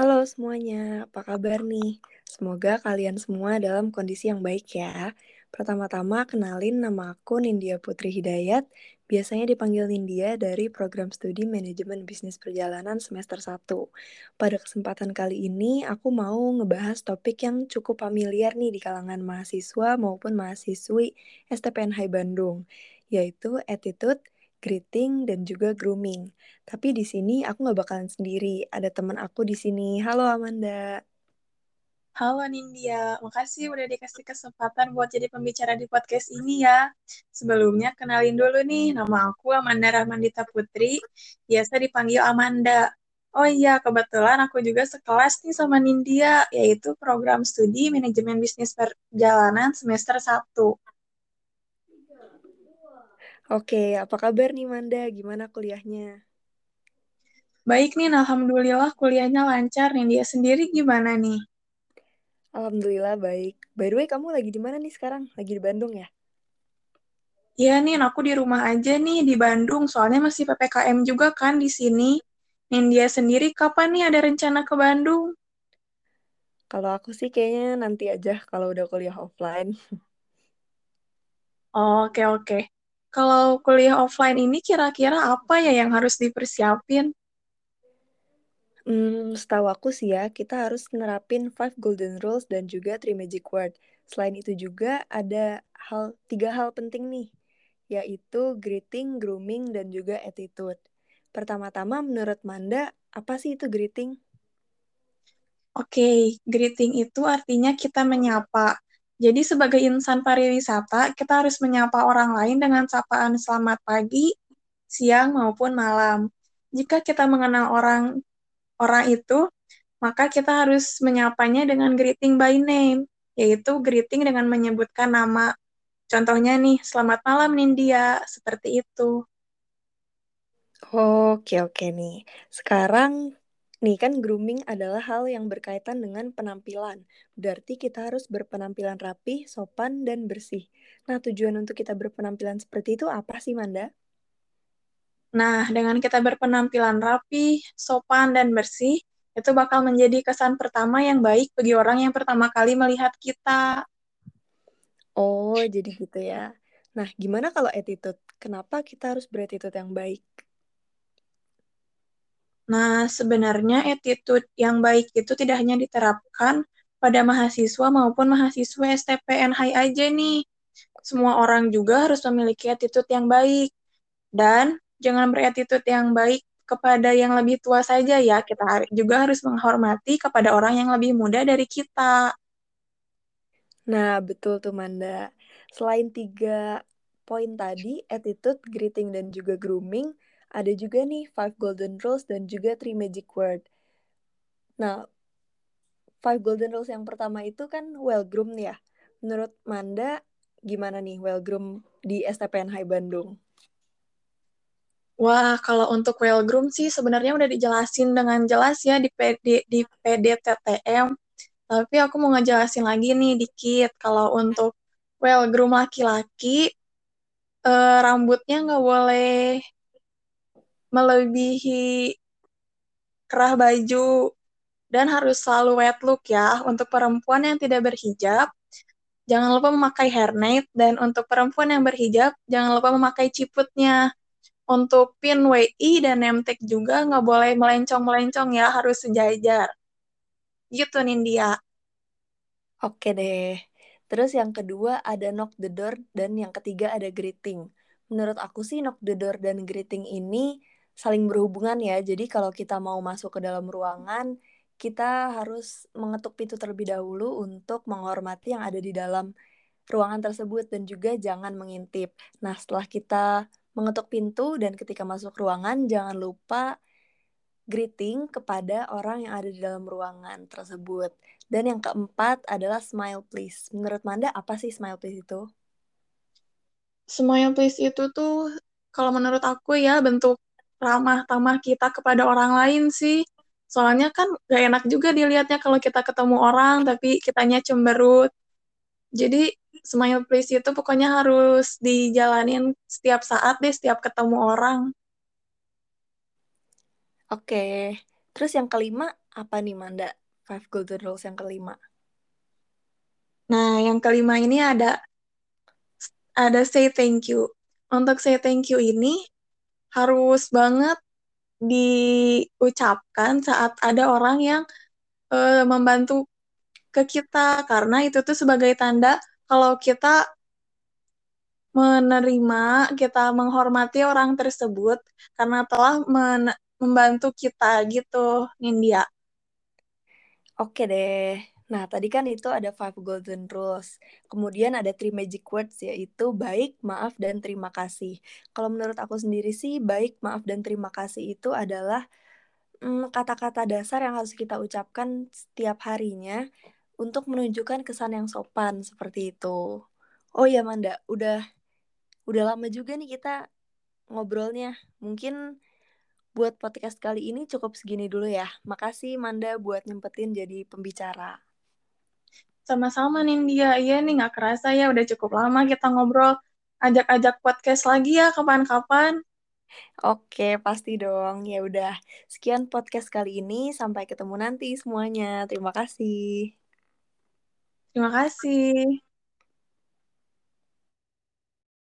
Halo semuanya, apa kabar nih? Semoga kalian semua dalam kondisi yang baik ya. Pertama-tama kenalin nama aku Nindya Putri Hidayat, biasanya dipanggil Nindya dari program studi Manajemen Bisnis Perjalanan semester 1. Pada kesempatan kali ini, aku mau ngebahas topik yang cukup familiar nih di kalangan mahasiswa maupun mahasiswi STPN Hai Bandung, yaitu attitude, greeting, dan juga grooming. Tapi di sini aku nggak bakalan sendiri. Ada teman aku di sini. Halo Amanda. Halo Nindya, makasih udah dikasih kesempatan buat jadi pembicara di podcast ini ya. Sebelumnya kenalin dulu nih, nama aku Amanda Rahmandita Putri, biasa dipanggil Amanda. Oh iya, kebetulan aku juga sekelas nih sama Nindya, yaitu program studi Manajemen Bisnis Perjalanan semester 1. Oke, apa kabar nih Manda? Gimana kuliahnya? Baik nih, Alhamdulillah kuliahnya lancar. Nindya sendiri gimana nih? Alhamdulillah baik. By the way, kamu lagi di mana nih sekarang? Lagi di Bandung ya? Iya nih, aku di rumah aja nih di Bandung, soalnya masih PPKM juga kan di sini. Nindya sendiri kapan nih ada rencana ke Bandung? Kalau aku sih kayaknya nanti aja kalau udah kuliah offline. Oke, oke. Kalau kuliah offline ini kira-kira apa ya yang harus dipersiapin? Hmm, setahu aku sih ya, kita harus nerapin five golden rules dan juga three magic word. Selain itu juga ada hal tiga hal penting nih, yaitu greeting, grooming, dan juga attitude. Pertama-tama, menurut Manda, apa sih itu greeting? Oke, greeting itu artinya kita menyapa. Jadi sebagai insan pariwisata, kita harus menyapa orang lain dengan sapaan selamat pagi, siang, maupun malam. Jika kita mengenal orang orang itu, maka kita harus menyapanya dengan greeting by name, yaitu greeting dengan menyebutkan nama. Contohnya nih, selamat malam Nindya, seperti itu. Oke, oke nih. Sekarang, nih kan grooming adalah hal yang berkaitan dengan penampilan. Berarti kita harus berpenampilan rapi, sopan, dan bersih. Nah, tujuan untuk kita berpenampilan seperti itu apa sih, Manda? Nah, dengan kita berpenampilan rapi, sopan, dan bersih, itu bakal menjadi kesan pertama yang baik bagi orang yang pertama kali melihat kita. Oh, jadi gitu ya. Nah, gimana kalau attitude? Kenapa kita harus berattitude yang baik? Nah, sebenarnya attitude yang baik itu tidak hanya diterapkan pada mahasiswa maupun mahasiswa STPN High aja nih. Semua orang juga harus memiliki attitude yang baik. Dan jangan berattitude yang baik kepada yang lebih tua saja ya. Kita juga harus menghormati kepada orang yang lebih muda dari kita. Nah, betul tuh Manda. Selain tiga poin tadi, attitude, greeting, dan juga grooming, ada juga nih five golden rules dan juga three magic word. Nah, five golden rules yang pertama itu kan well groomed ya. Menurut Manda, gimana nih well groomed di STPN Hai Bandung? Wah, kalau untuk well groom sih sebenarnya udah dijelasin dengan jelas ya di PD, di PDTTM. Tapi aku mau ngejelasin lagi nih dikit. Kalau untuk well groom laki-laki, eh, rambutnya nggak boleh melebihi kerah baju dan harus selalu wet look ya. Untuk perempuan yang tidak berhijab, jangan lupa memakai hairnet dan untuk perempuan yang berhijab, jangan lupa memakai ciputnya. Untuk pin WI dan tag juga nggak boleh melencong-melencong ya, harus sejajar. Gitu Nindya. Oke deh. Terus yang kedua ada knock the door dan yang ketiga ada greeting. Menurut aku sih knock the door dan greeting ini saling berhubungan ya. Jadi kalau kita mau masuk ke dalam ruangan, kita harus mengetuk pintu terlebih dahulu untuk menghormati yang ada di dalam ruangan tersebut dan juga jangan mengintip. Nah, setelah kita mengetuk pintu dan ketika masuk ruangan jangan lupa greeting kepada orang yang ada di dalam ruangan tersebut. Dan yang keempat adalah smile please. Menurut Manda apa sih smile please itu? Smile please itu tuh kalau menurut aku ya bentuk ramah tamah kita kepada orang lain sih. Soalnya kan gak enak juga dilihatnya kalau kita ketemu orang tapi kitanya cemberut. Jadi smile please itu pokoknya harus dijalanin setiap saat deh, setiap ketemu orang. Oke, terus yang kelima Apa nih Manda? Five Golden Rules yang kelima. Nah, yang kelima ini ada ada say thank you. Untuk say thank you ini harus banget diucapkan saat ada orang yang uh, membantu ke kita karena itu tuh sebagai tanda kalau kita menerima, kita menghormati orang tersebut karena telah membantu kita gitu, Nindya. Oke deh. Nah, tadi kan itu ada five golden rules. Kemudian ada three magic words yaitu baik, maaf, dan terima kasih. Kalau menurut aku sendiri sih, baik, maaf, dan terima kasih itu adalah mm, kata-kata dasar yang harus kita ucapkan setiap harinya untuk menunjukkan kesan yang sopan seperti itu. Oh ya Manda, udah udah lama juga nih kita ngobrolnya. Mungkin buat podcast kali ini cukup segini dulu ya. Makasih Manda buat nyempetin jadi pembicara. Sama-sama Nindya, iya nih gak kerasa ya udah cukup lama kita ngobrol. Ajak-ajak podcast lagi ya kapan-kapan. Oke, pasti dong. Ya udah, sekian podcast kali ini. Sampai ketemu nanti semuanya. Terima kasih. Terima kasih.